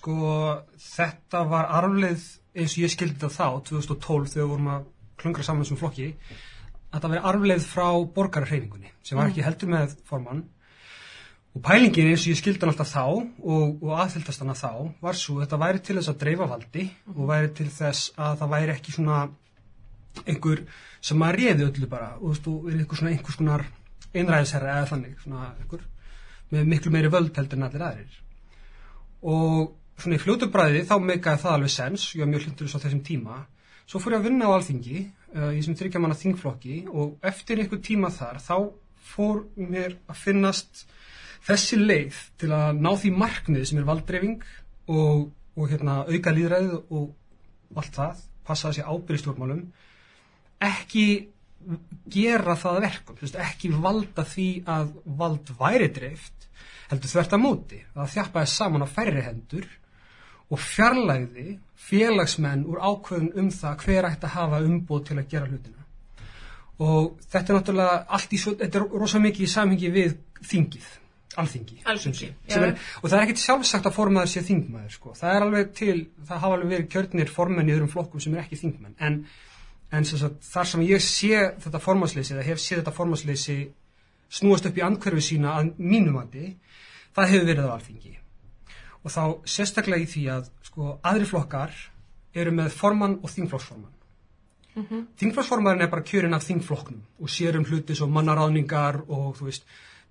sko þetta var arfleið eins og ég skildi þetta þá 2012 þegar við vorum að klungra saman sem flokki að það veri arfleið frá borgarreiningunni sem var ekki heldur með formann. Og pælingin eins og ég skildi hann alltaf þá og, og aðfylgdast hann að þá var svo þetta væri til þess að dreifa valdi og væri til þess að það væri ekki svona einhver sem að réði öllu bara og þú veist, og er einhver svona einhvers konar einræðisherra eða þannig svona einhver með miklu meiri völd heldur en allir aðrir. Og svona í fljótu bræði þá meikaði það alveg sens. Ég var mjög hlindur á þessum tíma. Svo fór ég að vinna á alþingi uh, í sem þryggja manna þingflokki og eftir einhver tíma þar þá fór mér að finnast þessi leið til að ná því markmið sem er valdreifing og, og hérna, auka líðræðið og allt það, passa að sé ábyrðistjórnmálum ekki gera það að verkum, ekki valda því að vald væri dreift heldur þvert að móti. Að þjappaði saman á færri hendur og fjarlægði félagsmenn úr ákvöðun um það hver ætti að hafa umbóð til að gera hlutina og þetta er náttúrulega allt í svo, þetta er rosa mikið í samhengi við þingið, alþingi, Alþingi, sem sé, já. er, og það er ekkert sjálfsagt að formaður sé þingmaður sko. það er alveg til, það hafa alveg verið kjörnir formenn í öðrum flokkum sem er ekki þingmenn en, en sem sagt, þar sem ég sé þetta formannsleysi eða hef séð þetta formannsleysi snúast upp í andhverfi sína að mínum andi, það hefur verið á alþingi og þá sérstaklega í því að sko, aðri flokkar eru með formann og þingflokksformann Mhm. þingflokksformaðurinn er bara kjörinn af þingflokknum og sér um hluti svo mannaráðningar og þú veist,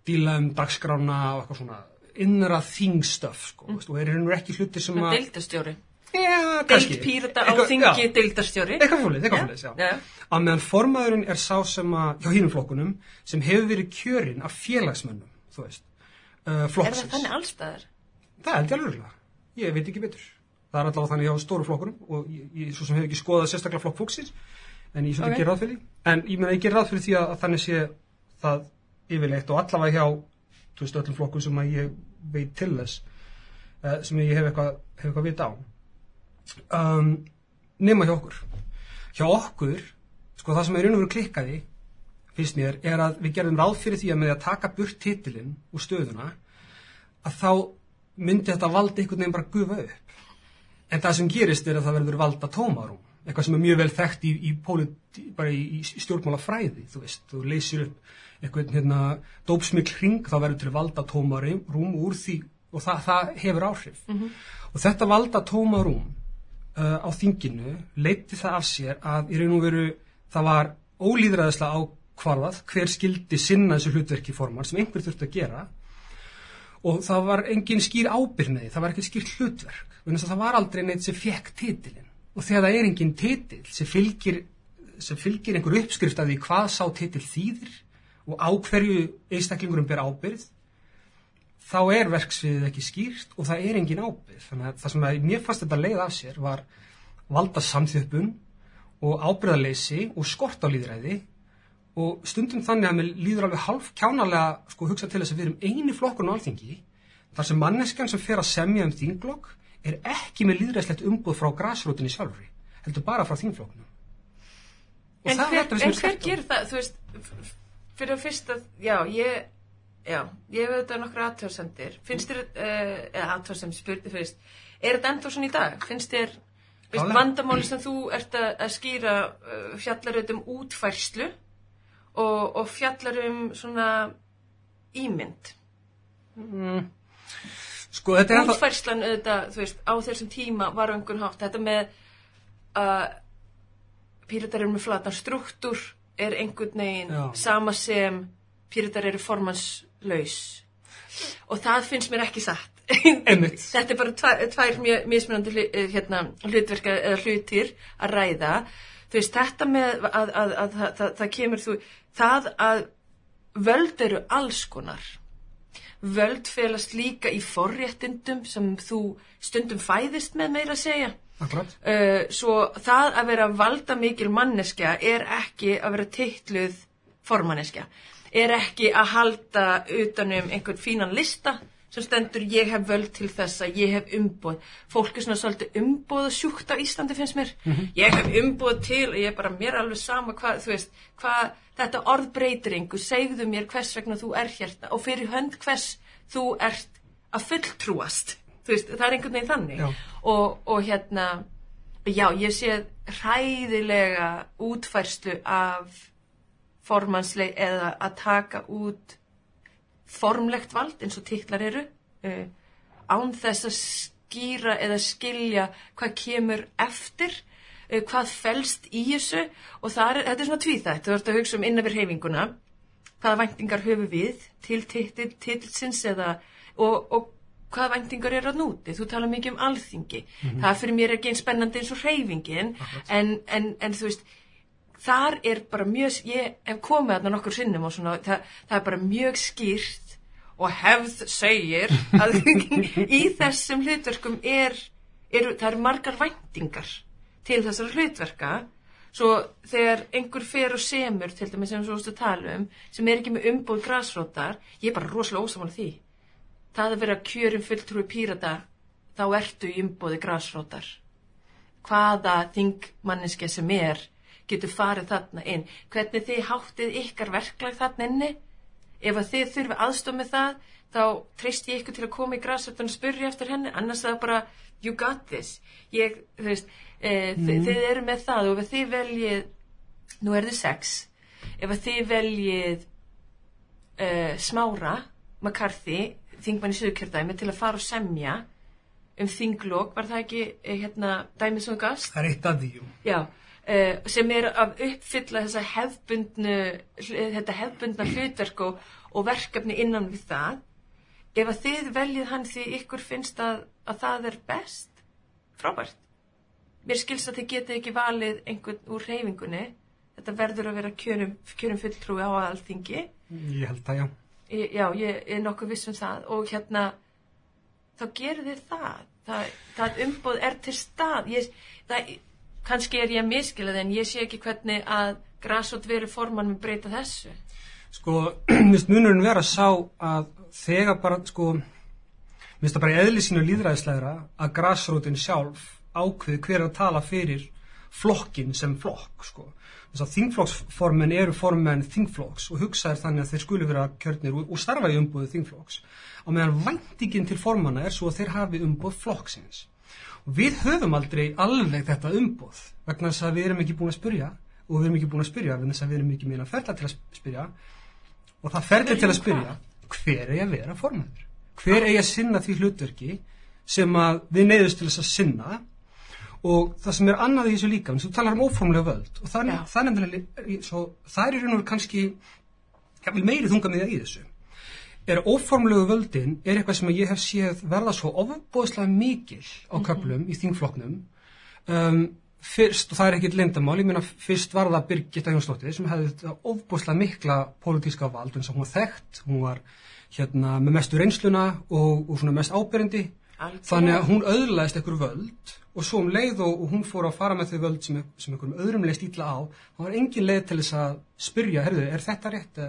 díla um dagskrána og eitthvað svona innra þingstöf sko, mm. og er hérna ekki hluti sem að Deildastjóri. Já, Deild kannski. pírata á þingi já, deildastjóri. eitthvað fólið, eitthvað fólið, já. Já. að meðan formaðurinn er sá sem að hjá hínum flokkunum sem hefur verið kjörinn af félagsmönnum þú veist, uh, Er flokksins það þannig allstaðar? Það held ég alveg örugglega. Ég veit ekki betur. Það er allavega þannig hjá stóru flokkurum og ég, ég svo sem hef ekki skoðað sérstaklega flokk fólksins en ég svolítið Ok. okay. ger ráð fyrir. En ég meina ég ger ráð fyrir því að, þannig sé það yfirleitt og allavega hjá þú veist öllum flokkum sem að ég veit til þess uh, sem ég hef eitthvað, hef eitthvað vita á. Um, nema hjá okkur. Hjá okkur, sko það sem er raun og veru klikkaði finnst mér, er að við gerðum ráð fyrir því að með að taka burt titilinn úr stöðuna að þá myndi þetta valda einhvern veginn bara gufa upp. En það sem gerist er að það verður valda tómarum. Eitthvað sem er mjög vel þekkt í, í, í, í stjórnmálafræði, þú veist. Þú leysir upp eitthvað hérna, dópsmikl hring, þá verður til valda tómarum úr því og það, það hefur áhrif. Og þetta valda tómarum uh, á þinginu leiti það af sér að í raun og veru það var ólýðræðislega ákvarðað hver skildi sinna þessu hlutverki formar sem einhver þurfti að gera og það var engin skýr ábyrð með því, það var ekki skýr hlutverk. Það var aldrei neitt sem fekk titilin og þegar það er engin titil sem fylgir, sem fylgir einhver uppskrift af því hvað sá titil þýðir og á hverju einstaklingurum ber ábyrð þá er verksviðið ekki skýrt og það er engin ábyrð þannig að það sem að mér fannst þetta leið af sér var valda samþjöppun og ábyrðarleysi og skort á líðræði og stundum þannig að mér líður alveg half kjánalega sko hugsa til þess að við erum eini flokkun á alþingi þar sem manneskjan sem fer að semja um þinglokk er ekki með líðræðslegt umboð frá grasrótinni sjálfri heldur bara frá þingflokknum Og En það er hver, þetta sem en er hver skemmtilegt. gerir það, þú veist, fyrir að fyrst að, já, ég, já, ég hef auðvitað nokkra aðtjóðsendir. Finnst þér, uh, eða aðtjóðsend spurði fyrst, er þetta ennþá svona í dag? Finnst þér, veist, vandamáli sem þú ert að, að skýra uh, fjallar auðvitað um útfærslu og, og fjallar um svona ímynd. sko er ennþá- Útfærslan auðvitað, veist, á þessum tíma var einhvern hátt, þetta með að píratar eru með flatan struktúr er einhvern veginn Já. sama sem píratar eru formannslaus og það finnst mér ekki satt. Þetta er bara tvær, tvær mjög mismunandi eh, hérna, hlutverka eða hlutir að ræða þú veist þetta með að, að, að, að það, það, kemur þú það að völd eru alls konar. Völd felast líka í forréttindum sem þú stundum fæðist með meira að segja. Uh, svo það að vera valda mikil manneskja er ekki að vera titluð formanneskja. Er ekki að halda utanum einhvern fínan lista sem stendur ég hef völd til þessa, ég hef umboð. Fólk er svona svolítið umboð sjúkt á Íslandi finnst mér. Ég hef umboð til og ég er bara mér alveg sama hvað, þú veist, hvað þetta orð breytir einhver, segðu mér hvers vegna þú er hérna og fyrir hönd hvers þú ert að fulltrúast. Þú veist, það er einhvern veginn þannig. Og, og hérna já, ég sé hræðilega útfærslu af formansleg eða að taka út formlegt vald eins og titlar eru uh, án þess að skýra eða skilja hvað kemur eftir uh, hvað felst í þessu. Og er, þetta er svona tvíþætt. Þú ert að hugsa um innan við reyfinguna hvaða væntingar höfum við til titil, titilsins eða og, og hvaða væntingar eru að núti þú tala mikið um alþingi. Það fyrir mér er ekki eins spennandi eins og reyfingin en, en, en þú veist þar er bara mjög, ég hef komið þarna nokkur sinnum og svona, það, það er bara mjög skýrt og hefð segir að í þessum hlutverkum er, er það eru margar væntingar til þessara hlutverka. Svo þegar einhver fer og semur til dæmis sem svo stu tala um sem er ekki með umbúð grasrótar ég er bara rosalega ósamála því. Það að vera kjörum fulltrúi pírata þá ertu í umbúði grasrótar. Hvaða þingmanniske sem er getur farið þarna inn hvernig þið háttið ykkar verklag þarna inni ef að þið þurfi aðstof með það þá treyst ég ykkur til að koma í græsöfn og spurja eftir henni annars það er bara you got this ég, veist, e, mm. þið eru með það og ef þið veljið nú er þið sex ef þið veljið e, smára McCarthy, þingmann í Suðkjördæmi til að fara og semja um þinglokk, var það ekki e, hérna dæmið sem þú gafst? Það er eitt af því, jú. Já, sem er að uppfylla þessa hefbundnu, þetta hefbundna hlutverk og, og verkefni innan við það. Ef að þið veljið hann því ykkur finnst að, að það er best, frábært. Mér skilst að þið getið ekki valið einhvern úr reyfingunni. Þetta verður að vera kjörum, kjörum fulltrúi á alþingi. Ég held það, já. Ég, já, ég er nokkuð viss um það og hérna, þá gerir þið það. Það, það umbóð er til stað. Ég, það, kannski er ég að miskila en ég sé ekki hvernig að græsot verið forman með breyta þessu. Sko, minnst munurinn vera sá að þegar bara, sko minnst það bara í eðli sínu líðræðislegra að græsrótin sjálf ákveði hver að tala fyrir flokkin sem flokk, sko. Að þingflokksformen eru formen þingflokks og hugsaður þannig að þeir skulu vera kjörnir og, starfa í umbúðu þingflokks. Og meðan væntingin til formanna er svo að þeir hafi umbúð flokksins og við höfum aldrei alveg þetta umbúð vegna þess að við erum ekki búin að spyrja og við erum ekki búin að spyrja vegna þess að við erum ekki meina ferla til að spyrja. Og það ferli til að spyrja hver eigi að vera formaður? Hver eigi að sinna því hlutverki sem að við neyðust til þess að sinna? Og það sem er annað í þessu líka þú talar um óformlega völd og það, Já. það, nefnilega, svo, það er í raun og kannski meiri þunga með það í þessu er óformlegu völdin er eitthvað sem ég hef séð verða svo ofbóðslega mikil á köflum í þingflokknum. Um, fyrst, og það er ekkit lindamál, ég meina fyrst var það Birgitta Jónsdóttir sem hefði þetta ofbóðslega mikla pólitíska vald eins og hún var þekkt, hún var hérna með mestu reynsluna og, og svona mest ábyrjandi. Þannig að hún öðlaðist einhver völd og svo um leið og, og hún fór að fara með þau völd sem, sem einhverjum öðrum leið stíla á það var engin leið til þess að spyrja herðu, er þetta rétt,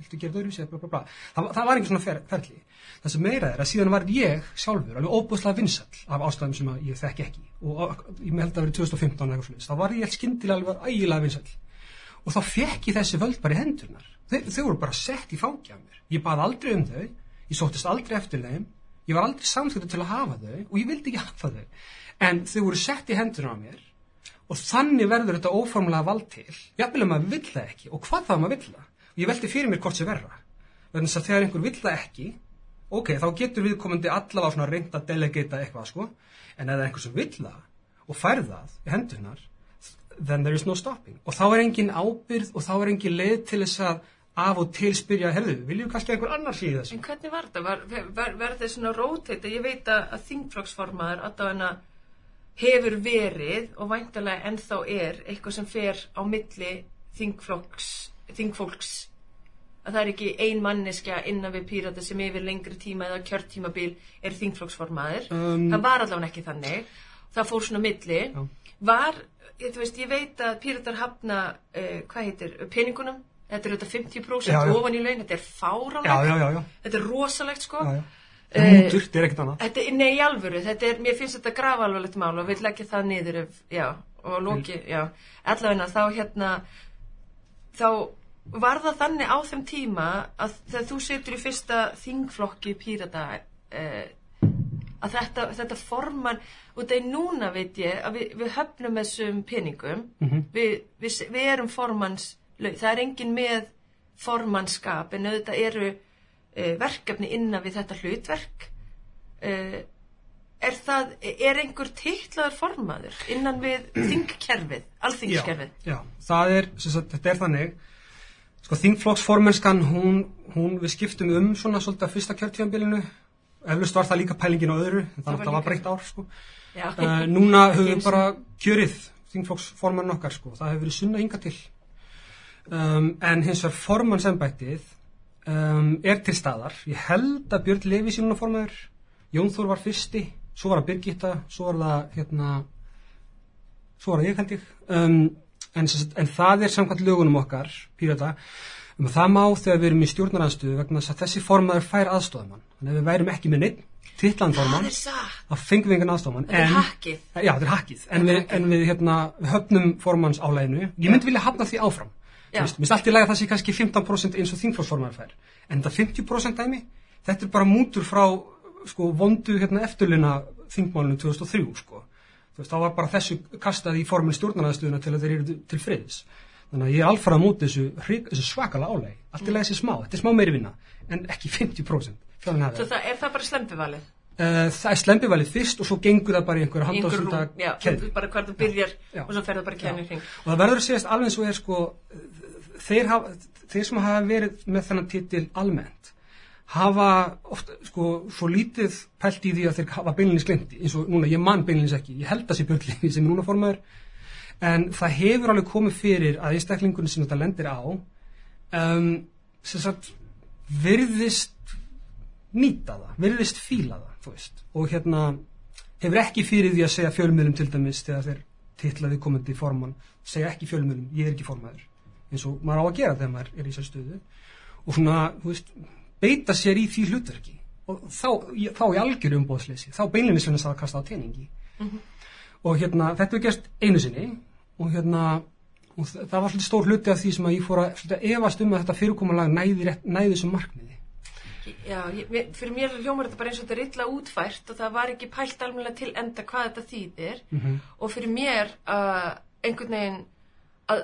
viltu gera bla, bla, bla. Það, var engin svona fer, ferli. Það sem meira er að síðan var ég sjálfur alveg óbúðslega vinsall af ástæðum sem ég þekki ekki. Og ég með held að verið 2015 eða eitthvað svoleiðis. þá var ég skyndilega alveg ægilega vinsall og þá fekk ég þessi völd bara í hendurnar. Þau, þau voru bara sett í mér ég ég ég var aldrei samþýttur til að hafa þau og ég vildi ekki hafa þau. En þau voru sett í hendurnar á mér og þannig verður þetta óformlega vald til. Jafnvel að maður vill það ekki. Og hvað það maður vill það? Og ég velti fyrir mér hvort sem vegna þess að þegar einhver vill það ekki ok, þá getur viðkomandi allavega svona reynd að delegata eitthvað sko. En er einhver sem vill það og fær það í hendurnar then there is no stopping. Og þá er engin ábyrð og þá er engin leið til þess að af og til spyrja, herðu, viljum kannski einhver annar síði þessu En hvernig var þetta? Var, var, var þetta svona róteita? Ég veit að, að þingflokksformaður allavega hefur verið og væntalega ennþá er eitthvað sem fer á milli þingflokks, þingfólks að það er ekki ein manneskja innan við pírata sem yfir lengri tíma eða kjörtímabil er þingflokksformaður Um, það var allavega ekki þannig það fór svona milli Já. var, ég, veist, ég veit að píratar hafna, uh, hvað heitir peningunum, þetta er auðvitað 50% Já, já. ofan í laun, þetta er já, þetta er rosalegt sko. Já. Eh, Mútur, þetta er ekkert annað. Þetta, nei, í alvöru, þetta er, mér finnst þetta grafa alvarlegt mál og vil leggja það niður ef, já, og loki, já, allavegna þá hérna, þá var það þannig á þeim tíma að þegar þú setur í fyrsta þingflokki pírata, eh, að þetta, þetta forman og er núna veit ég að við, við höfnum þessum peningum. Mhm. við, við, við erum formans það er engin með formannskap en auðvitað eru uh, verkefni innan við þetta hlutverk. Uh, er það er einhver titlaður formaður innan við þingkerfið alþingskerfið já, já, það er, sagt, þetta er þannig. Sko þingflokksformenskan hún, hún við skiptum um svona svolítið að fyrsta kjörtíðanbílinu eflust var það líka pælingin á öðru en þannig að það var breytt ár sko. Uh, núna höfum við bara kjörið þingflokksformann okkar sko. það hefur verið sunna hinga til um, en hins vegar formannsembættið um, er til staðar. Ég held að Björn Levi sínuna formaður. Jón Þór var fyrsti. Svo var það Birgitta, svo var það hérna svo var það ég held ég. Um, en, en það er samkvæmt lögunum okkar pírata um, að það má þegar við erum í stjórnaranstöðu vegna þess að þessi formaður fær aðstofamann þannig að við værum ekki með neitt titlan það formann satt. að fengum við engan aðstofamann Þetta er en- hakkið. Já, er hakkið, en við, en við hérna, við höfnum formanns álæginu, ég myndi vilja hafna því áfram Mér finnst allt í lagi að það sé kannski 15% eins og þingflósformaður fær. En þetta 50% dæmi, þetta er bara mútur frá sko, vondu hérna, eftirluna þingmálinu 2003 sko. Þú veist, þá var bara þessu kastað í formin stjórnarnaðstöðuna til að þeir eru til friðis þannig að ég er alfarað mútið þessu, þessu svakala álæg allt í lagi þessi smá, þetta er smá meiri vinna en ekki 50% Þannig að það, er það bara slempivalið Uh, það er slempivalið fyrst og svo gengur það bara í einhverja handásunda rúm, já, bara hvar þú byrjar Já. og svo fer það bara kennir hring og það verður að segjast alveg eins og er sko þeir, hafa, þeir sem hafa verið með þennan titil almennt hafa oft sko svo lítið pælt í því að þeir hafa beinlinis glemti eins og núna ég man beinlinis ekki ég held að sé björnlinni sem núna formaður en það hefur alveg komið fyrir að einstaklingunni sem þetta lendir á um, sem sagt virðist nýta það, virðist fíla það þú veist, og hérna hefur ekki fyrir því að segja fjölmiðlum til dæmis þegar þeir titlaði komandi formann segja ekki fjölmiðlum, ég er ekki formaður eins og maður á að gera þegar maður er í þessu stöðu. Og svona, þú veist beita sér í því hlutverki. Og þá, þá í algjöru umbóðsleysi þá beinlinni svona að kasta á teningi. Og hérna, þetta er gerst einu sinni. Og hérna og þa- það var svolítið stór hluti af því sem að ég fór að svolítið efast um að þetta fyrirkomulag næði, næði þessum markmiði. Já, ég, fyrir mér hljómar þetta bara eins og þetta er illa útfært og það var ekki pælt almennilega til enda hvað þetta þýðir. Og fyrir mér uh, einhvern veginn að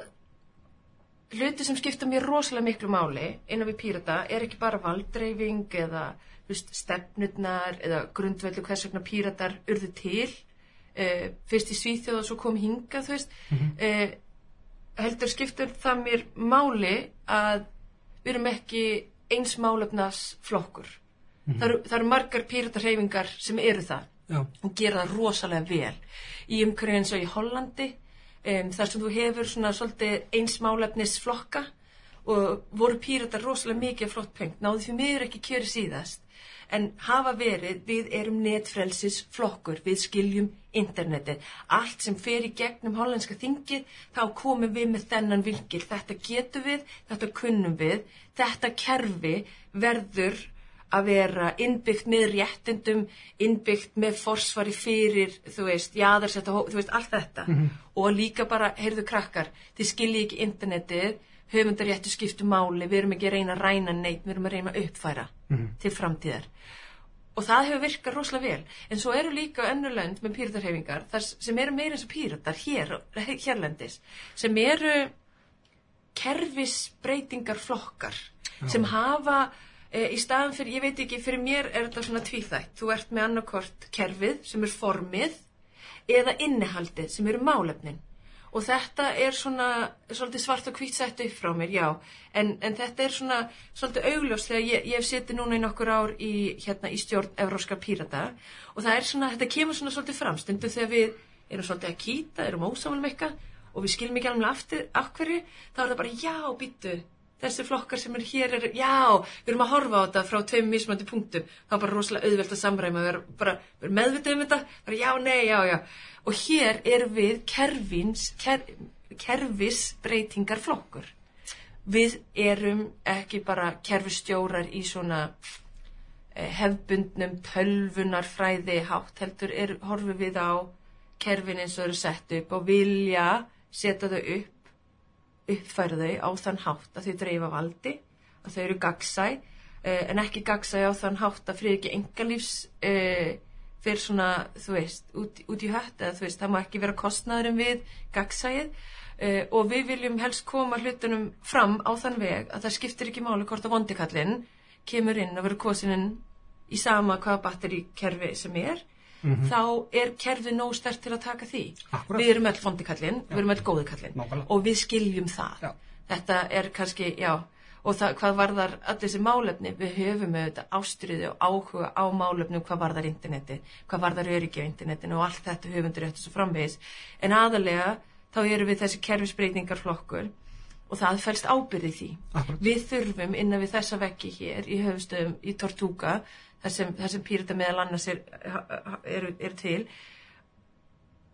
hluti sem skipta mér rosalega miklu máli innan við pírata er ekki bara valdreifing eða veist, stefnurnar eða grundveldu hvers vegna píratar urðu til uh, fyrst í Svíþjóð og svo kom hingað þú veist uh, heldur skiptur það mér máli að við erum ekki eins málefnas flokkur. það, eru, það eru margar píratarhefingar sem eru það Já, og gera það rosalega vel. Í umhverju eins og í Hollandi, um, þar sem þú hefur svona svolítið eins málefnis flokka og voru píratar rosalega mikið flott pengt, náðu því miður ekki kjöri síðast. En hafa verið, við erum netfrelsis flokkur, við skiljum internetið. Allt sem fer í gegnum hollandska þingið, þá komum við með þennan vinkil. Þetta getum við, þetta kunnum við, þetta kerfi verður að vera innbyggt með réttindum, innbyggt með forsvari fyrir, þú veist, jaðarsetta, hó- þú veist, allt þetta. Og líka bara, heyrðu krakkar, þið skiljið ekki internetið, höfundaréttu skiptu máli, við erum ekki að reyna að ræna neitt, við erum að reyna að uppfæra til framtíðar. Og það hefur virkað rosalega vel. En svo eru líka önnur lönd með píratarhefingar þar sem eru meira eins og píratar hér, hérlendis, sem eru kerfisbreytingar flokkar sem hafa í staðan fyrir, ég veit ekki, fyrir mér er þetta svona tvíþætt. Þú ert með annarkort kerfið sem er formið eða innihaldið sem eru málefnin. Og þetta er svona svart og hvítt sett upp frá mér, já. En, en þetta er svona svolítið augljós þegar ég, ég hef setið núna í nokkur ár í, hérna, í stjórn Evróskar Pírata og það er svona, þetta kemur svona svolítið fram stundu þegar við erum svolítið að kýta, erum ósamal með eitthvað og við skilum ekki alveg aftur af hverju, þá er það bara já, býttu, þessi flokkar sem er hér er, já, við erum að horfa á þetta frá tveim mismandi punktum, þá er bara rosalega auðvelt að samræma, við erum bara við meðvitað um þetta, bara já, nei, já, já. Og hér erum við kerfins ker, kerfisbreytingar flokkur. Við erum ekki bara kerfistjórar í svona eh, hefbundnum tölvunarfræði hátt heldur er, horfum við á kerfin eins og eru sett upp og vilja setja þau upp uppfæra þau á þann hátt að þau dreifa valdi, að þau eru gagsæ uh, en ekki gagsæ á þann hátt að fyrir ekki engalífs uh, fyrir svona, þú veist, út, út í hött eða þú veist, það má ekki vera kostnaðurum við gagsæið uh, og við viljum helst koma hlutunum fram á þann veg að það skiptir ekki máli hvort að vondikallinn kemur inn og verður kosininn í sama hvaða batterikerfi sem er þá er kerfið nóg stert til að taka því Akkúrat. við erum öll vondikallinn, við erum öll góðikallinn Nákvæmlega. og við skiljum það Já. þetta er kannski, já og það, hvað varðar allir þessi málefni við höfum auðvitað ástriði og áhuga á málefnum hvað varðar interneti hvað varðar öryggi á internetinu og allt þetta höfundur eftir svo framvegis en aðalega þá erum við þessi kerfisbreytingar flokkur og það fælst ábyrði því Akkúrat. við þurfum innan við þessa veggi hér í höfustöðum í Tortuga þar sem, pírita meðal annars er, er, er til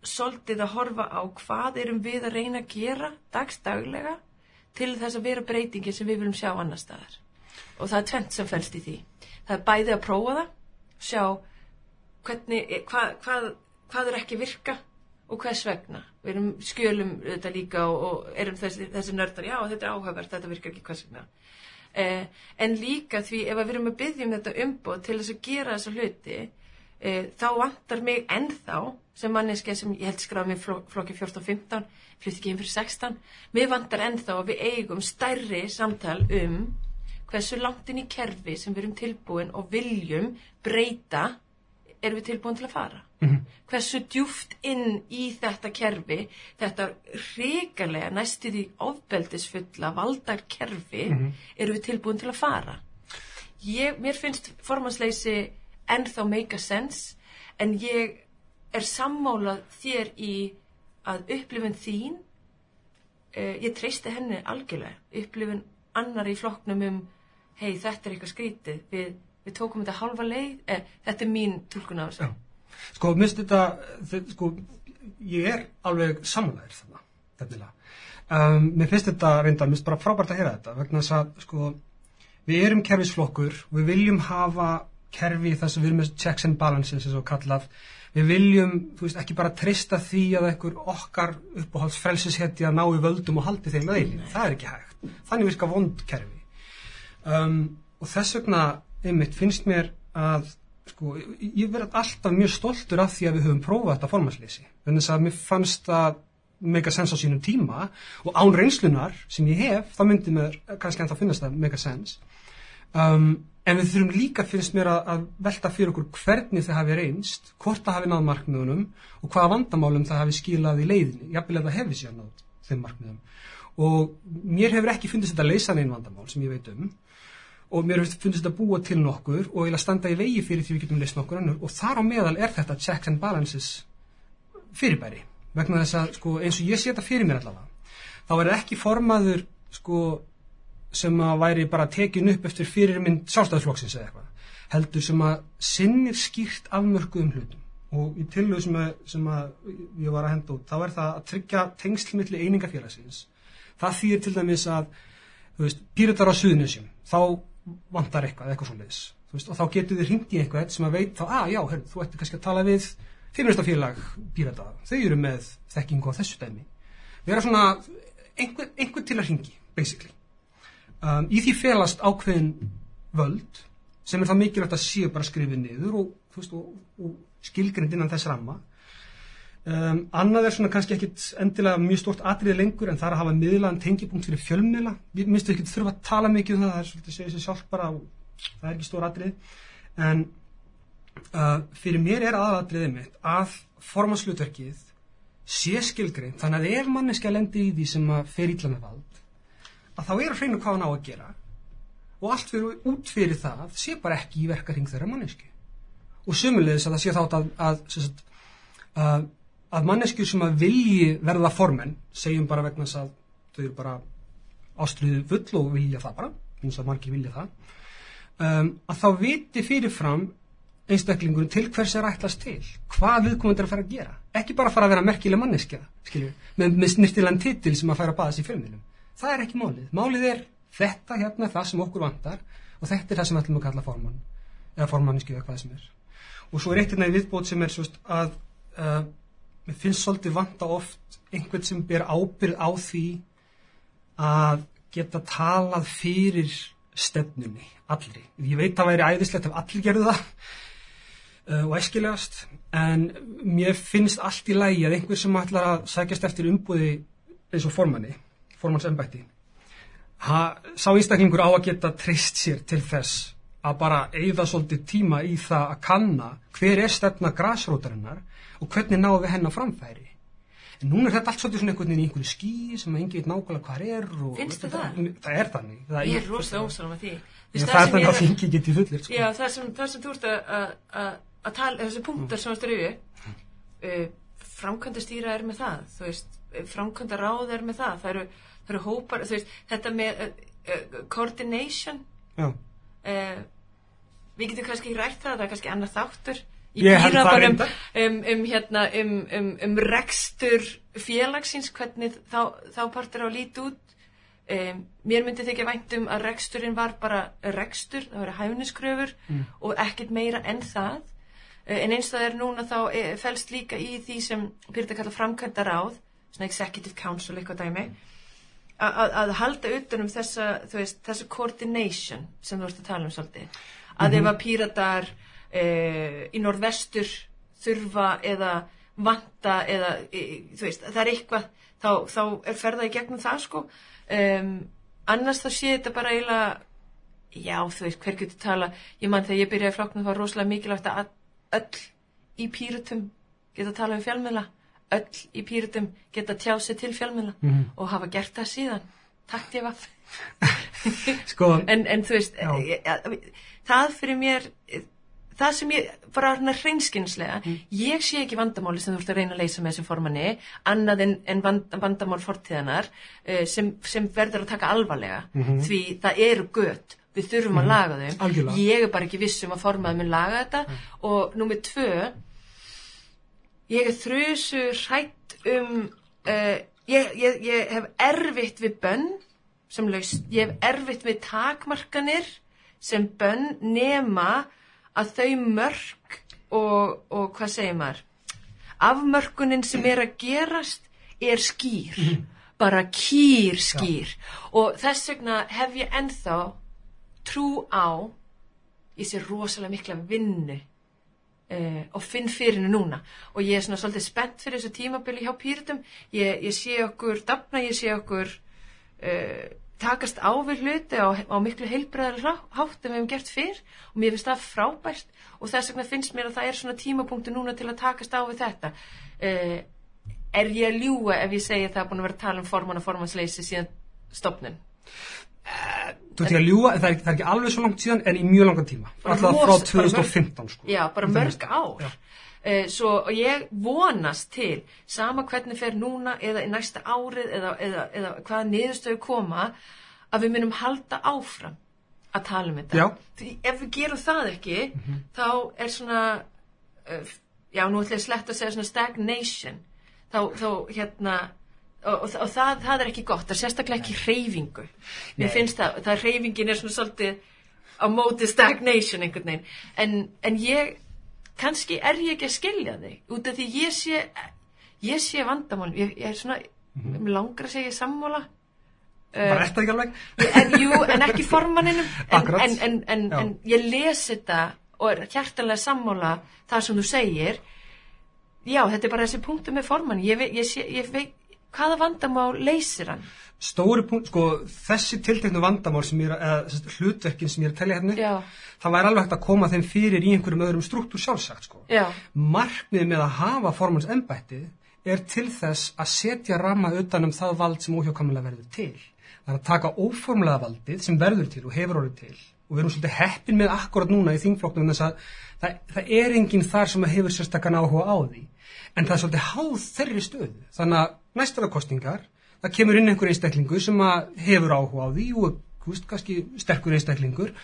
svolítið að horfa á hvað erum við að reyna að gera dagstaglega til þess að vera breytingin sem við viljum sjá annar staðar. Og það er tvent sem fælst í því. Það er bæði að prófa það sjá hvernig, hvað, hvað, hvað er ekki virka og hvers vegna. Við erum skjölum þetta líka og, og erum þessi, þessi nördar, já þetta er áhugavert þetta virkar ekki hvers vegna eh, en líka því ef við erum að byggja um þetta umboð til þess að gera þessa hluti eh, þá vantar mig ennþá sem manneski sem ég held skráð með flok, flokki 14-15 flytti ekki inn fyrir 16 mér vantar ennþá að við eigum stærri samtal um hversu langt inn í kerfi sem við erum tilbúin og viljum breyta erum við tilbúin til að fara hversu djúft inn í þetta kerfi þetta hrikalega næstu því ofbeldisfulla valdar kerfi erum við tilbúin til að fara? Ég, mér finnst formannsleysi ennþá make a sense en ég er sammálað þér í að upplifun þín uh, ég treysti henni algjörlega. Upplifun annar í flokknum um hei þetta er eitthvað skrítið við, við tókum þetta halva leið eh, þetta er mín tólkun á þessu. Sko, minnst þetta, þe- sko, ég er alveg samanlæðir þarna, nefnilega. Um, mér finnst þetta reynda, minnst bara frábært að heyra þetta, vegna þess að, sko, við erum kerfisflokkur, við viljum hafa kerfi þar sem við erum með checks and balances, eins og kallað, við viljum, þú veist, ekki bara treysta því að einhver okkar uppáhalds frelsishetja ná í völdum og haldi þeim að eilíf, það er ekki hægt. Þannig virka vond kerfi um, og þess vegna einmitt finnst mér að sko, ég- ég verð alltaf mjög stoltur af því að við höfum prófað þetta formannsleysi þannig að mér fannst það mega sens á sínum tíma og án reynslunar sem ég hef, þá myndi mér kannski ennþá finnast það mega sens um, en við þurfum líka finnst mér að, að velta fyrir okkur hvernig það hafi reynst hvort það hafi náð markmiðunum og hvaða vandamálum það hafi skilað í leiðinni. Jafnvel að það hefði sér náð þeim markmiðum. Og mér hefur ekki fundist þetta leysa neinn vandamál sem ég veit um og mér fundist þetta búa til nokkur og ég að standa í vegi fyrir því við getum leist nokkur önnur. Og þar á meðal er þetta checks and balances fyrirbæri. Vegna þess að sko, eins og ég sé þetta fyrir mér allavega þá er ekki formaður sko, sem að væri bara tekin upp eftir fyrirmynd sjálfstæðisflokksins eða eitthvað heldur sem að sinnir skýrt afmörkuðum hlutum. Og í tillögu sem, að, sem að ég var að henda út þá er það að tryggja tengslmiðli einingafélagsins. Það þýðir til dæmis að píratar á suðnusjum þá vantar eitthvað, eitthvað svo leiðis og þá getur þið hringt í eitthvað sem að veit þá, að já, herr, þú ætti kannski að tala við fyrirstafélag pírata. Þau eru með þekkingu á þessu dæmi. Vera svona einhver, einhver til að hringi, basically. Um, í því felast ákveðin völd sem er það mikilvægt að séu bara skrifið niður og, og, og skilgrind innan þess ramma um, annað er svona kannski ekkit endilega mjög stort atriði lengur en það er að hafa miðlaðan tengipunkt fyrir fjölmiðla. Við minnstu ekki þurfa að tala mikið um það það er svolítið segið sér sjálf bara það er ekki stór atriði. En uh, fyrir mér er aðalatriðið mitt að formanslutverkið sé skilgrein þannig að ef manneski að lendi í því sem að fer ítla með vald að þá er að hreinu hvað hann á að gera. Og allt fyrir út fyrir það sé bara ekki í verkaring þeirra manneski og sumulegis að það sé þátt að, að, sagt, að, að manneskjur sem að vilji verða formenn segjum bara vegna þess að þau eru bara ástriðu full og vilja það bara eins og margir vilja það um, að þá viti fyrirfram einstaklingur til hvers er ætlast til hvað viðkomandi er að fara að gera. Ekki bara fara að vera merkileg manneskja skilju, með, með snirtilegan titil sem að fara að baða sér fjölmiðlum. Það er ekki málið, málið er þetta hérna það sem okkur vantar og þetta er það sem ætlum að kalla formann eða formanniski eða hvað sem er. Og svo er eitt hérna í viðbót sem er svost, að uh, mér finnst svolítið vanta oft einhvern sem ber ábyrð á því að geta talað fyrir stefnunni, allri. Ég veit að það væri æðislegt ef allir gerðu það uh, og æskilegast en mér finnst allt í lægi að einhver sem ætlar að sækjast eftir umbúði eins og formanni formannsembætti sá einstaklingur á að geta treyst sér til þess að bara eigða svolítið tíma í það að kanna hver er stefna græsrótarinnar og hvernig náðu við henn á framfæri en núna er þetta allt svolítið svona einhvern veginn í einhverju skí sem engi veit nákvæmlega hvað er og Finnst þér það? Það er þannig það Ég er rosalega ósalum að því. Veist, það er þannig að þingi getið fullir sko. Já, það sem, það sem þú ert að- að að- að tala, þessi punktar sem þú styrir uh, framkvæmda stýra er með það, þú veist, framkvæmda ráð er með það, það eru, það eru hópar, veist, þetta með uh, uh, coordination, Já. Uh, við getum kannski rætt það, það er kannski annar þáttur í reyndar. um, um, hérna, um, um, um rekstur félagsins, hvernig þá, þá partur á að líti út. Um, mér myndi þykja vænt um að reksturinn var bara rekstur, það voru hæfniskröfur Mm. og ekkert meira en það. Uh, en eins það er núna þá eh, felst líka í því sem Pyrrta kalla framkvæmda ráð, svona executive council eitthvað dæmi, að- að að halda utan um þessa, þú veist, þessa coordination sem þú ert að tala um svolítið. Að ef að píratar uh, í norðvestur þurfa eða vanta eða, e, þú veist, það er eitthvað, þá, þá er ferða í gegnum það sko. Um, annars þá sé þetta bara eiginlega, já, þú veist, hver getur tala, ég mann þegar ég byrjaði flokknum það var rosalega mikilvægt að öll í píratum geta tala um fjölmiðla, öll í píratum geta tjá sig til fjölmiðla Mhm. og hafa gert það síðan. Takk ég vaff. Sko, en, en þú veist, e, það fyrir mér, það sem ég, bara svona hreinskinslega, Mm. ég sé ekki vandamáli sem þú ert að reyna að leysa með þessum formanni, annað en, en vand, vandamál fortíðanar, uh, sem, sem verður að taka alvarlega, því það eru gött, við þurfum að laga þau, Mhm. Algjörlega. ég er bara ekki viss um að formaður mun laga þetta, og númer tvö, ég er þrjusu hrætt um, uh, ég, ég, ég hef erfitt við bönn, sem laust, ég hef erfitt við takmarkanir sem bönn nema að þau mörk og, og hvað segir maður? Afmörkunin sem er að gerast er skýr bara kýr skýr. Og þess vegna hef ég ennþá trú á ég sé rosalega mikla vinnu uh, og finn fyrir henni núna. Og ég er svona svolítið spennt fyrir þessu tímabili hjá pýritum ég, ég sé okkur dafna, ég sé okkur uh, takast á við hluti á, á miklu heilbreðar hátt en við hefum gert fyrr. Og mér finnst það frábært. Og þess vegna finnst mér að það er svona tímapunktu núna til að takast á við þetta. Uh, er ég að ljúga ef ég segi að það er búin að vera að tala um forman og formansleysi síðan stopnun þú ekki að ljúga, það er, það er ekki alveg svo langt síðan en í mjög langan tíma. Alltaf frá rosa- bara 2015 sko. Já, bara mörg ár. Já. Uh, svo ég vonast til, sama hvernig fer núna eða í næsta árið eða, eða, eða hvaða niðurstöðu koma, að við munum halda áfram að tala um þetta. Já. Því ef við gerum það ekki, þá er svona, uh, já, nú ætla ég slett að segja svona stagnation, þá, þá hérna, og, og, og það, það er ekki gott, það er sérstaklega ekki hreyfingu. Mér finnst það, það hreyfingin er svona svolítið á móti stagnation einhvern veginn. En, en ég, kannski er ég ekki að skilja þig, út af því ég sé, ég sé vandamál, ég, ég er svona, mér langar að segja sammála. Bara eftir ekki alveg. En, jú, en ekki formanninum en, en, en, ég les þetta og er hjartanlega sammála það sem þú segir já, þetta er bara þessi punktu með formann ég, ég, sé, ég veit, hvaða vandamál leysir hann Stóri punkt, sko, þessi tilteknu vandamál sem ég er, eða sem sagt, hlutverkin sem ég er að telja hérna, Já. það væri alveg hægt að koma þeim fyrir í einhverjum öðrum struktúr sjálfsagt, sko. já, Markmið með að hafa formanns embættið er til þess að setja ramma utan um það vald sem óhjákvæmulega verður til. Það er að taka óformlega valdið sem verður til og hefur orðið til og við erum svolítið heppin með akkurat núna í þingflokknum þess að það, það er enginn þar sem hefur sérstakann áhuga á því en það er svolítið háð þeirri stöðu þannig að næstara kostningar það kemur inn einhver einstaklingu sem að hefur áhuga á því og veist, kannski sterkur einstaklingur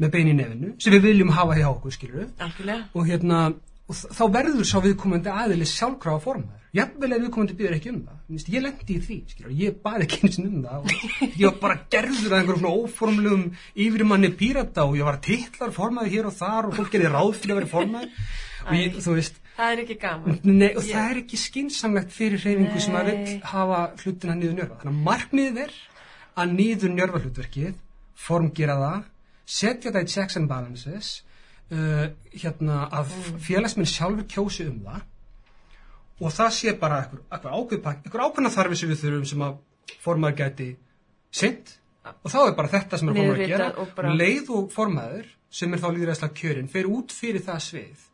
með bein í nefinu sem við viljum hafa hjá okkur skilur algjörlega. Og hérna og þá verður sá viðkomandi aðili sjálfkrafa formaður. Jafnvel ef viðkomandi byrður ekki um það. Ég lendi í því, skilur, ég bað ekki eins um það og ég var bara gerður að einhverjum svona óformlegum yfirmanni pírata og ég var titlar formaður hér og þar og fólk gerði ráð fyrir að vera formaður. Og ég, þú veist það er ekki gaman. Nei, og Ég- það er ekki skinsamlegt fyrir hreyfingu sem að Nei. vill hafa hlutina niður njörfa. Þannig að markmiðið er að niður njörfa hlutverkið, formgera það, setja það í checks and balances, uh, hérna að félagsminn sjálfur kjósi um það. Og það sé bara einhver ákveðna þarfi sem við þurfum sem að formaður gæti sint og þá er bara þetta sem er formaður að gera. og leið og formaður sem er þá líðræðslega kjörin fer út fyrir það svið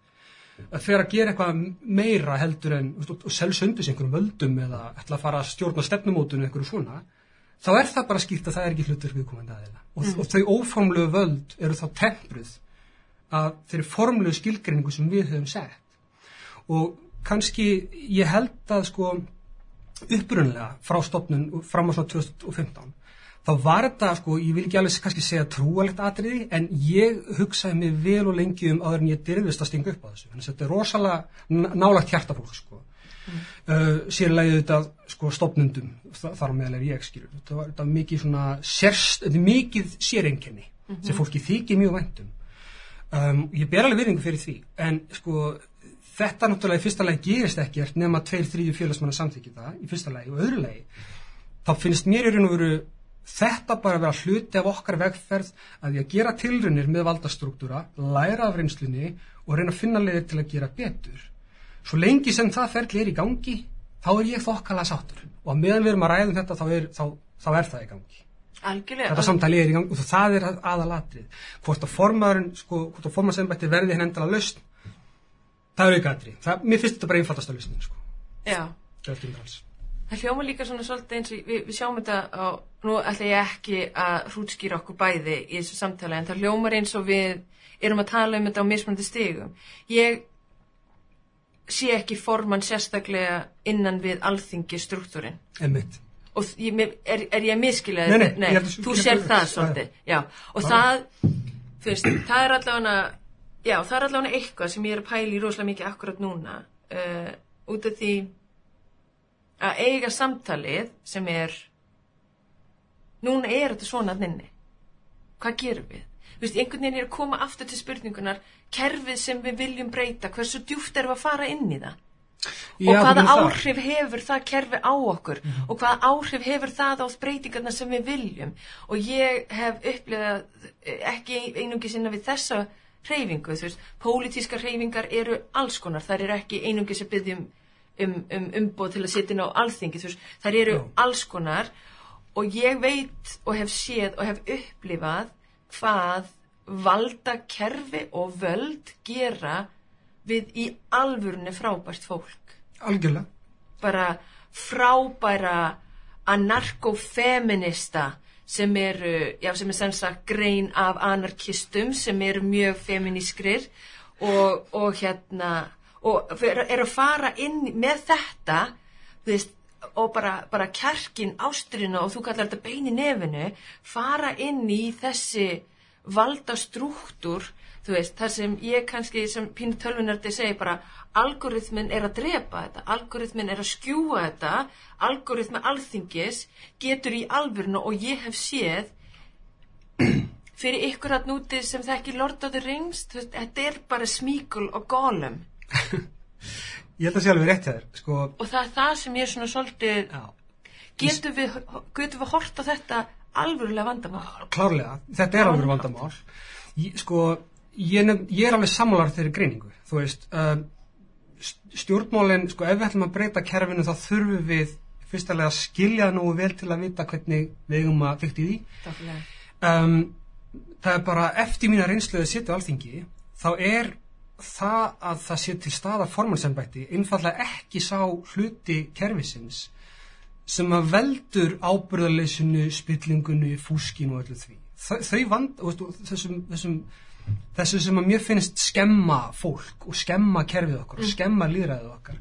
að fer að gera eitthvað meira heldur en og selsundis einhverjum völdum eða ætla að fara að stjórna stefnumótun einhverju svona þá er það bara skýrt að það er ekki hlutur viðkomandi aðeila og, og þau óformlegu völd eru þá tempruð að þeirri formlegu skilgreiningu sem við höfum sett. Og kannski ég held að sko upprunlega frá stopnun fram á svona 2015 þá var þetta sko, ég vil ekki alveg kannski segja trúalegt atriði en ég hugsaði mig vel og lengi um áður en ég dyrðist að stinga upp á þessu. Þannig að þetta er rosalega nálagt hjartafólk sko. Uh, sérlega þetta sko stopnundum þa- þar á meðal er ég skilur. Þetta var, þetta mikið svona sérst, þetta er mikið séreinkenni sem fólki þykir mjög væntum um, ég ber alveg virðingu fyrir því en sko þetta náttúrulega í fyrsta lagi gerist ekkert nema tveir, þrýju félagsmanna samþykja það í fyrsta lagi. Og öðru lagi þá finnst mér í raun og veru þetta bara að vera hluti af okkar vegferð að því að gera tilrunir með valdastruktúra, læra af reynslunni og reyna að finna leiðir til að gera betur. Svo lengi sem það ferli er í gangi, þá er ég þokkala sáttur og að meðan við erum að ræða um þetta þá er, þá, þá er það í gangi. algjörlega Þetta samtali er í gangi og það er aðalatrið. Hvort að formaðurinn, sko, hvort að formaðsembætti verði henn endala lausn, það er aukatrið. Það, mér finnst þetta bara einfaldasta lausnin, sko. já. Það hljóma líka svona svolítið eins og við, við sjáum þetta á, nú ætla ég ekki að hrútskýra okkur bæði í þessu samtali en það hljómar eins og við erum að tala um þetta á mismunandi stigum. Ég sé ekki formann sérstaklega innan við alþingi struktúrin Einmitt. og ég, er, er ég miskilaði? Nei, nei, held að- þú sér það svolítið, já. Og Já. það, þú veist, það er allavega, já, það er allavega eitthvað sem ég er að pæla í rosalega mikið akkurat núna, uh, út af því að eiga samtalið sem er, núna er þetta svona nynni. Hvað gerum við? Þú veist, einhvern veginn er að koma aftur til spurningunar, kerfið sem við viljum breyta, hversu djúft erum að fara inn í það? og Já, hvaða þú meina það. áhrif hefur það kerfi á okkur og hvaða áhrif hefur það á breytingarna sem við viljum og ég hef upplifað eh, ekki einungi sinna við þessa hreyfingu, þú veist, pólitískar hreyfingar eru alls konar, þær eru ekki einungi sem byggjum um, um umbóð til að sitja inn á alþingi, veist, þær eru Já. alls konar og ég veit og hef séð og hef upplifað hvað valda kerfi og völd gera við í alvörunni frábært fólk Algjörlega. bara frábæra anarkofeminista sem eru, já sem er sem sagt grein af anarkistum sem eru mjög feminískrir og, og hérna og er, að fara inn með þetta veist og bara, bara kjarkin ástrina og þú kallar þetta bein í nefinu fara inn í þessi valda struktúr þú veist, þar sem ég kannski sem pínu tölvunardi segi bara algoritmin er að drepa þetta, algoritmin er að skjúa þetta, algoritmi alþingis getur í alvörinu og ég hef séð fyrir ykkur að núti sem Lord of the Rings, þetta er bara smíkul og golem Ég held að sé alveg rétt hjá þér, sko, og það er það sem ég er svona svolítið já, getum við, getum við hort á þetta alvörulega vandamál? Klárlega, þetta er alveg vandamál. Ég, sko, ég, nef, ég er alveg sammálar þeirri greiningu, þú veist, um, stjórnmálinn, sko, ef við ætlum að breyta kerfinu þá þurfum við fyrstulega að skilja það nú vel til að vita hvernig við eigum að fykta í því. Um, það er bara eftir mína reynslu að sitja á alþingi þá er það að það sé til staða formansembætti einfallega ekki sá hluti kerfisins sem að veldur ábyrðarleysinu, spillingunni, fúskinu og öllu því. Þau, vand, þessum, þessum, þessu sem að mér finnst skemma fólk og skemma kerfið okkar og skemma líðræðið okkar.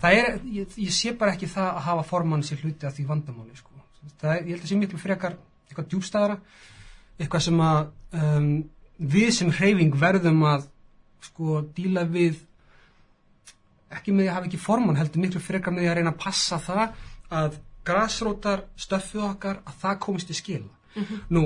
Það er, ég, ég sé bara ekki það að hafa formann sér hluti að því vandamáli, sko. Það er, ég held að sé miklu frekar eitthvað djúbstæðara, eitthvað sem að um, við sem hreyfing verðum að sko díla við ekki með því að hafa ekki formann heldur miklu frekar með því að reyna að passa það að grasrótar stöfið okkar að það komist í skila. Nú,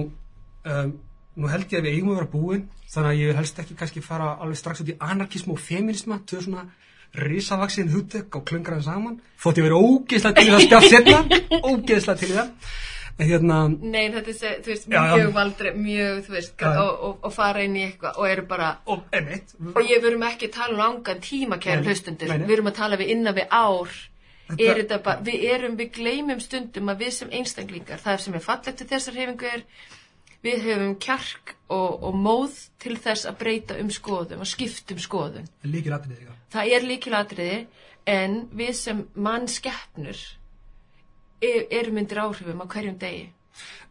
um, nú held ég að við eigum að vera búin þannig að ég vil helst ekki kannski fara alveg strax út í anarkismu og feminisma tvö svona risavaksin hugtök og klöngraðum saman. Þótt ég verið ógeðslega til það spjátt setna ógeðslega til það hérna, Nei, þetta er, þú veist, mjög valdri, mjög, þú veist, og, og, og fara inn í eitthvað og eru bara, og einmitt, og ég verum ekki að tala um langan tíma, kæra hlustundur, við erum að tala við innan við ár, er þetta bara, við erum, við gleymum stundum að við sem einstaklingar, það sem er fallegt til þessar hefingu er, við hefum kjark og, og móð til þess að breyta um skoðum og skiptum skoðum. Það er líkilatriði en við sem mannskeppnur erum undir áhrifum á hverjum degi.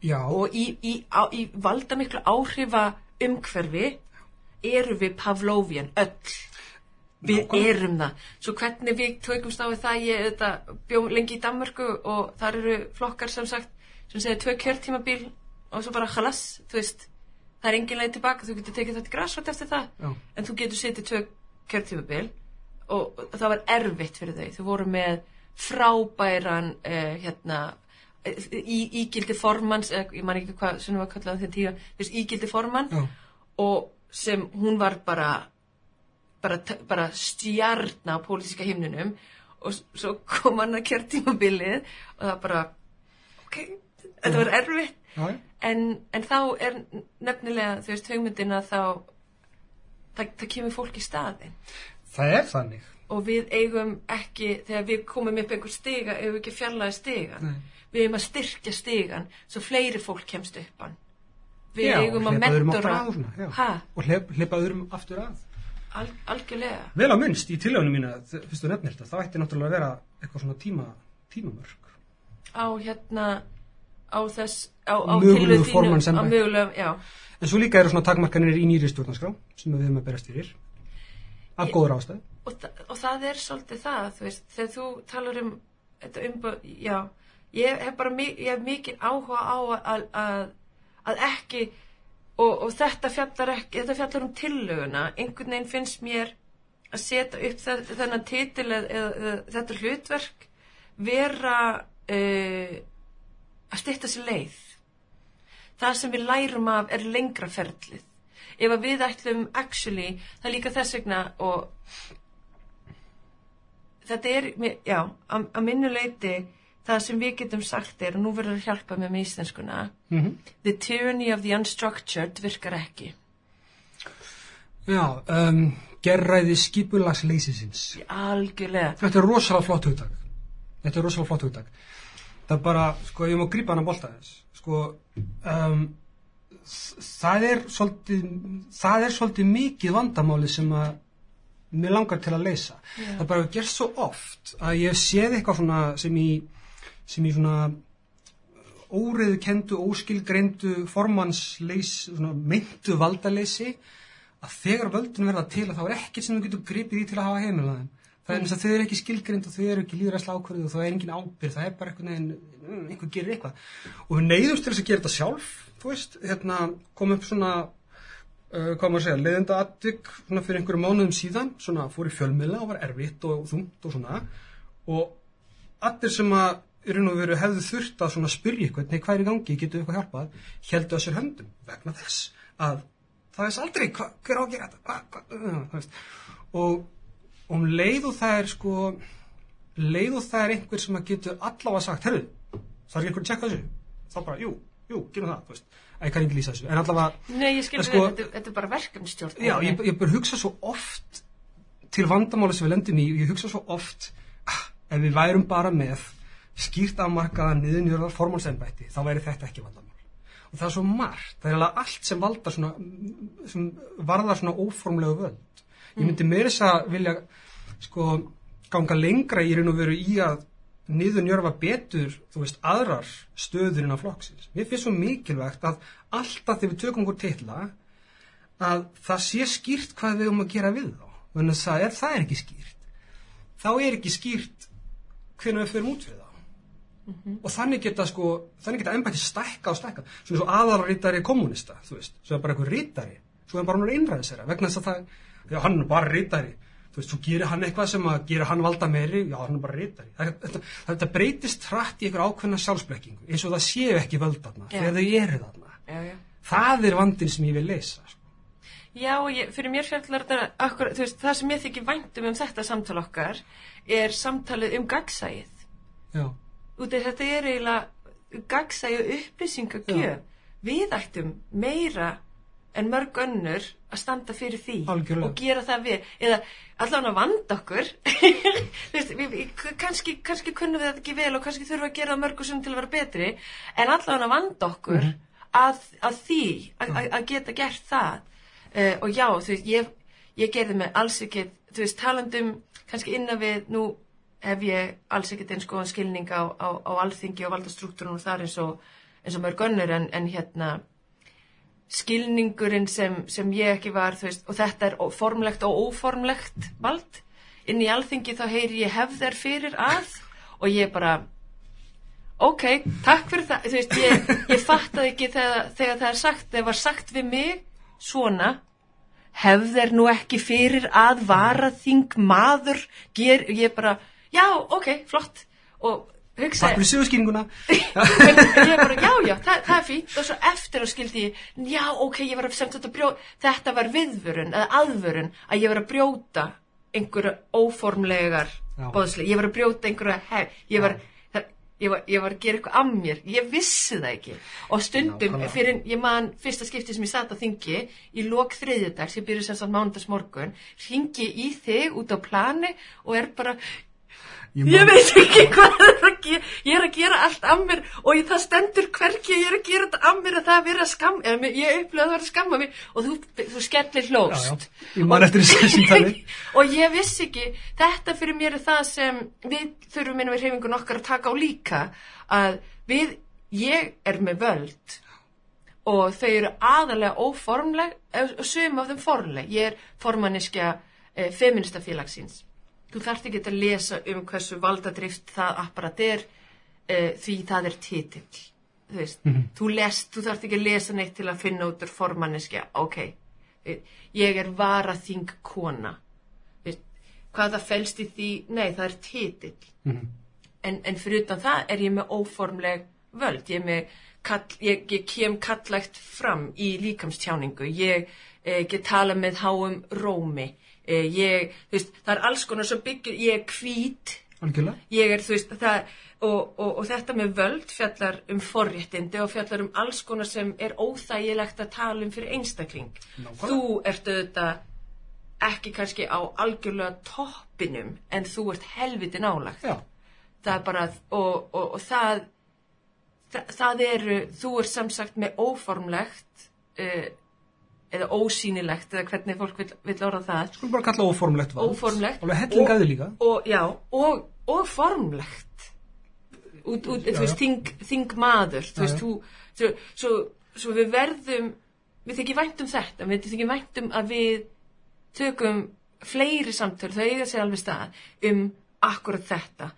Já, og í, í, á, í valda miklu áhrifa umhverfi eru við Pavlovian öll. Við Nákvæmlega. erum það. Svo hvernig við tökumst á það ég þetta, bjó lengi í Danmörku og þar eru flokkar sem sagt sem segir tvö kjörtímabil og svo bara halas, þú veist það er engin leið tilbaka, þú getur tekið þetta græsvart eftir það Já. en þú getur setið tvö kjörtímabil og það var erfitt fyrir þau. Þau voru með frábæran uh, hérna í, ígildi formans eða, ég man ekki hvað sem var kallað tíma þú veist, ígildi formann já, og sem hún var bara bara, bara stjarna á pólitíska himnunum og svo kom hann að kjörtímabilið og það bara ok, þetta var erfitt. En, en þá er nefnilega þú veist hugmyndina þá það, það kemur fólk í staðin Það er þannig. Og við eigum ekki þegar við komum upp einhver stiga eigum við ekki að fjarlæga stigan Nei. við eigum að styrkja stigan svo fleiri fólk kemst upp hann við Já, eigum að mentora og hleypa öðrum aftur að. al, algjörlega Vel á minnst í tilögunum mína, þ- fyrst þú nefnir þetta, þá ætti náttúrulega að vera eitthvað svona tíma, tímamörk. á hérna á þess á, á tillögu þínu- En svo líka eru svona takmarkanir í nýri stjórnarskrá sem við höfum að berast fyrir. Af góður ástæð. Og, þa og það er svolítið það þú veist, þegar þú talar um þetta umbúð, já ég hef bara ég hef mikið áhuga á að, að, að, ekki og, og þetta fjallar ekki þetta fjallar um tillöguna. Einhvern veginn finnst mér að setja upp þe- þennan titil eða, þetta hlutverk vera uh, að stytta sér leið. Það sem við lærum af er lengra ferlið. Ef að við ætlum actually, það er líka þess vegna og þetta er, já, að, að minnu leiti það sem við getum sagt er, og nú verður að hjálpa mér með íslenskuna Mm the tyranny of the unstructured virkar ekki Já, um, gerræði skipulagsleysisins. algjörlega Þetta er rosalega flott hugtak. Þetta er rosalega flott hugtak. Það er bara, sko, ég má grípa hana bolta þess. Sko, um, það er svolítið, það er svolítið mikið vandamáli sem að mér langar til að leysa. Já. Það bara gerst svo oft að ég séð eitthvað svona sem í, sem í svona óriðu kendu, óskilgreindu formannsleys, svona myndu valdaleysi að þegar völdin verða til að þá er ekkert sem þú getur gripið í til að hafa heimila þeim. Það er eins að þau eru ekki skilgrind og þau eru ekki líðræsla ákvörðu og það er engin ábyrð, það er bara einhvern veginn, mm, einhver gerir eitthvað. Og við neyðumst til þess að gera þetta sjálf, þú veist, hérna kom upp svona, uh, hvað maður að segja, leiðenda atvik svona fyrir einhverju mánuðum síðan, svona fór í fjölmiðla og var erfitt og þungt og svona. Og allir sem að í raun og veru hefðu þurft að spyrja eitthvað, nei hvað er í gangi, getur við eitthvað hjálpað, heldu að sér höndum vegna þess að það veist aldrei hva, hver á að gera þetta, hva, hva, uh, og um leið og það er sko leið og það er einhver sem að getur allavega sagt, herru, það er ekki einhver að tjekka þessu? Þá bara, jú, jú, gerum það, þú veist. Að ég kann ekki lýsa þessu, en allavega Nei, ég skil En sko, þetta, þetta er bara verkefnstjórn Já, ég, ég bara hugsa svo oft til vandamáli sem við lendum í ég hugsa svo oft ah, ef við værum bara með skýrt afmarkaða niðurnjörðar formálsembætti þá væri þetta ekki vandamál. Og það er svo margt, það er allt sem valdar svona, sem varðar svona óformlegu völd. Ég myndi meira þess að vilja sko ganga lengra í raun og veru í að niðurnjörfa betur, þú veist, aðrar stöður innan flokksins. Mér finnst svo mikilvægt að alltaf þegar við tökum okkur titla að það sé skýrt hvað við um að gera við þá. Þannig að það er, það er ekki skýrt. Þá er ekki skýrt hvernig við förum út fyrir þá. Og þannig geta sko, þannig geta embætti stækka og stækka. Svo aðalrítari kommunista, þú veist, svo er bara einhver rítari, svo er bara hann einræðisera, vegna þess að það, já, hann er bara rítari, þú veist, svo gerir hann eitthvað sem að gerir hann valda meiri, já, hann er bara er- þetta, þetta breytist hratt í einhver ákveðna sjálfsblekkingu, eins og það séu ekki völd þarna, Já. þegar þau eru þarna. Já, já Það er vandinn sem ég vil leysa, sko. Já, ég, fyrir mér fjallar þetta akkur, þú veist, það sem ég þykir væntum um þetta samtal okkar er samtalið um gaggsæið Já, út af þetta er eiginlega gagsæju upplýsingagjöf við ættum meira en mörg önnur að standa fyrir því Algjörlega. og gera það við eða allan að vanda okkur. Kannski, kannski kunnum við þetta ekki vel og kannski þurfum við að gera mörgu sem til að vera betri en allan að vanda okkur að, að því að, að- geta gert það. Uh, og já, þú veist, ég, ég gerði mig alls ekki, þú veist, talandum kannski innan við, nú hef ég alls ekkert eins góðan skilning á, á, á alþingi og valdastruktúrunum þar eins og, eins og mörg önnur en, en hérna skilningurinn sem, sem ég ekki var veist, og þetta er formlegt og óformlegt vald. Inn í alþingi þá heyri ég hefðar fyrir að og ég bara ok, takk fyrir það veist, ég, ég fattaði ekki þegar, þegar það er sagt, þegar var sagt við mig svona hefðar nú ekki fyrir að varaþing maður ger, ég bara, já, ok, flott. Og Takk fyrir sögurskýringuna. ég bara, já, já, það, það er fínt og svo eftir á skildi ég, já, ok, ég var að semt þetta brjóta, þetta var viðvörun eða aðvörun að ég var að brjóta einhverja óformlegar Já. bóðsli, ég var að brjóta einhverja hef, ég var, það, ég var, ég var að gera eitthvað að mér, ég vissi það ekki og stundum, Nákvæmlega. fyrir, ég man fyrsta skipti sem ég satt á þingi í lok þriðjudags, ég byrju sem sagt mánudags morgun ringi í þig út á plani og er bara Ég Ég veit ekki hvað það er að gera, ég er að gera allt af mér og ég, það stendur hverki, ég er að gera þetta af mér að það að skamma, eða mér- ég upplöða að það er að skamma mig og þú, þú skellir hlóst. Já, já. Ég man eftir þessu símtali. og ég vissi ekki, þetta fyrir mér er það sem við þurfum inn við reyfingun okkar að taka á líka, að við, ég er með völd og þau eru aðalega óformleg og sum af þeim formleg. Ég er formanniskja e, feminista félagsins. Þú þarft ekki að lesa um hversu valdadrift það apparat er e, því það er titill. Þú veist, þú, lest, þú þarft ekki að lesa neitt til að finna út úr formanniskja. Ok, e, ég er varaþing kona. Veist, hvað það felst í því? Nei, það er titill Mhm. en, en fyrir utan það er ég með óformleg völd, ég, er með kall, ég, ég kem kallægt fram í líkamstjáningu, ég eh, get tala með háum rómi, eh, ég, þú veist, það er alls konar sem byggir, ég er hvít, Algjörlega. ég er, þú veist, það, og, og, og þetta með völd fjallar um forréttindi og fjallar um alls konar sem er óþægilegt að tala um fyrir einstakling. Nákvæmlega. Þú ert auðvitað ekki kannski á algjörlega toppinum en þú ert helviti nálagt Já. það er bara og, og, það, það það eru, þú er samsagt með óformlegt uh, eða ósýnilegt eða hvernig fólk vil, vil orða það Skulum bara kalla óformlegt vald. Óformlegt. Líka. og já, og, og formlegt út, út, Já, þú veist, já. þing, þing maður þú veist, þú svo, svo, við verðum við þykir vænt um þetta við þykir vænt um að við tökum fleiri samtöl, þau eiga sér alveg stað um akkurat þetta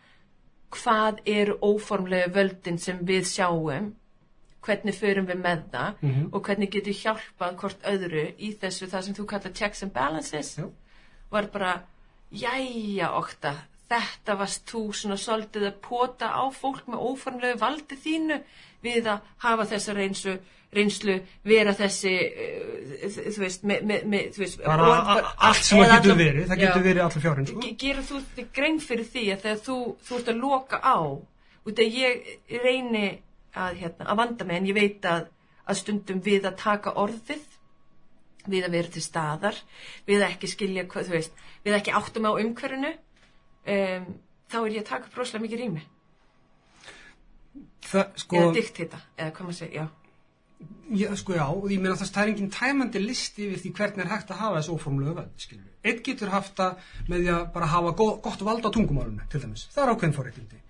hvað eru óformlega völdin sem við sjáum hvernig förum við með það Mhm. og hvernig getur hjálpað hvort öðru í þessu það sem þú kallar checks and balances Já. var bara, jæja okta, þetta varst þú svona svolítið að pota á fólk með óformlegu valdi þínu við að hafa þessa reynslu, reynslu vera þessi, uh, þú veist, með, með, með þú veist, Bara a- allt sem það getur verið. Það getur verið allir fjárinn, sko. Ge- Gerir þú þig grein fyrir því að þegar þú, þú ert að loka á út að ég reyni að, hérna, að vanda mig en ég veit að, að stundum við að taka orðið við að vera til staðar við að ekki skilja hvað, þú veist við að ekki áttum á umhverfinu um, þá er ég að taka broslega mikið rými sko, eða diktita, eða hvað maður segja, já já, sko, já, og ég meina að það er engin tæmandi listi yfir því hvernig er hægt að hafa þessu skilur. Eitt getur haft það með því að bara hafa go gott vald á tungumálunum, til dæmis. Það er ákveðin forréttindi.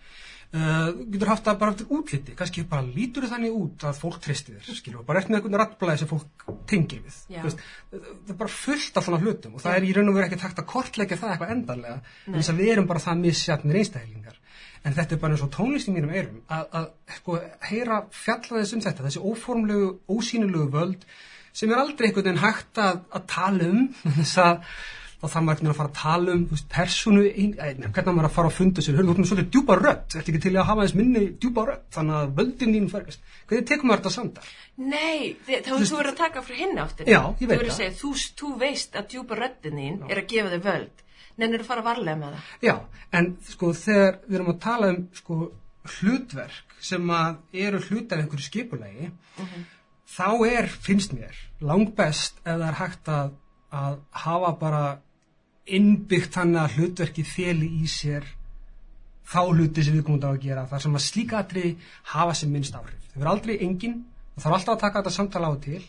Uh, getur haft það bara eftir útliti, kannski bara lítur þannig út að fólk tristi þér, skilur, bara eftir einhvern rattblæði sem fólk tengir við. Já. Veist, það er bara fullt af svona hlutum og það er í raun og veru ekkert hægt að kortleggja það eitthvað endanlega, en þess að við erum bara það misjafnir einstaklingar. En þetta er bara eins og tónlist í mínum eyrum að, að sko, heyra fjallaðis um þetta, þessi óformlegu, ósýnilegu völd sem er aldrei einhvern veginn hægt að, að tala um þess að þá þarf maður veginn að fara að tala um þú veist, persónu, ein- nei, hvernig maður að fara að funda sér, hörðu, þú ert með svolítið djúpa rödd, ertu ekki til að hafa þess minni djúpa rödd, þannig að völdin þín fergast. Hvernig tekum maður þetta samtal? Nei, þi- þá þú verður að taka frá hinn áttin Já, Þú verður að segja, þú, þú veist að djúpa röddin þín er að gefa þig völd. Nennir að fara varlega með það. Já, en sko þegar við erum að tala um sko hlutverk sem að eru hlut af einhverju skipulegi þá er, finnst mér, langbest ef það er hægt að, að hafa bara innbyggt hann að hlutverkið feli í sér þá hluti sem við komum á að gera þar sem að slíka atri hafa sem minnst áhrif. Þau verður aldrei engin það þarf alltaf að taka þetta samtala á og til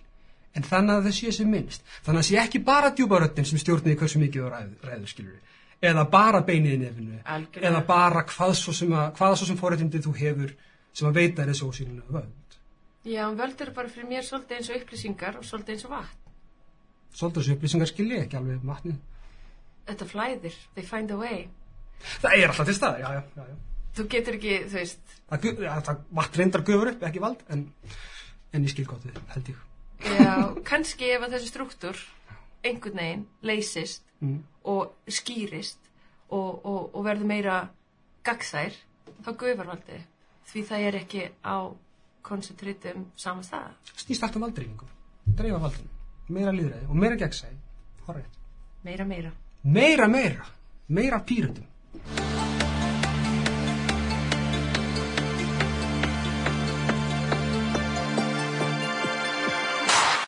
en þannig að þau séu sem minnst. Þannig að sé ekki bara djúbaröttin sem stjórniði hversu mikið þú ræður, skilur eða bara beinið í nefinu Algjörlega. eða bara hvað svo sem, að, hvað svo sem forréttindi þú hefur sem að veita þessu ósýnuna völd. Já, völd eru bara fyrir mér svolítið eins og upplýsingar og svolítið eins og vatn. Svolítið þessu upplýsingar skilji ekki alveg um vatnið. Þetta flæðir, they find a way. Það er alltaf til staðar, já, já, já. já. Þú getur ekki, þú veist, Það, ja, það vatn reyndar gufur upp, ekki vald, en, en ég skil gott við, held ég. já, kannski ef að þessi struktúr einhvern veginn leysist Mm. og skýrist og, og, og verður meira gagþær, þá gufar valdið. Því það er ekki á koncentritum sama stað. Snýst allt um valddreifingum, dreifa valdinu, meira líðræði og meira gegnsæði meira meira. Meira meira. Meira pýröndum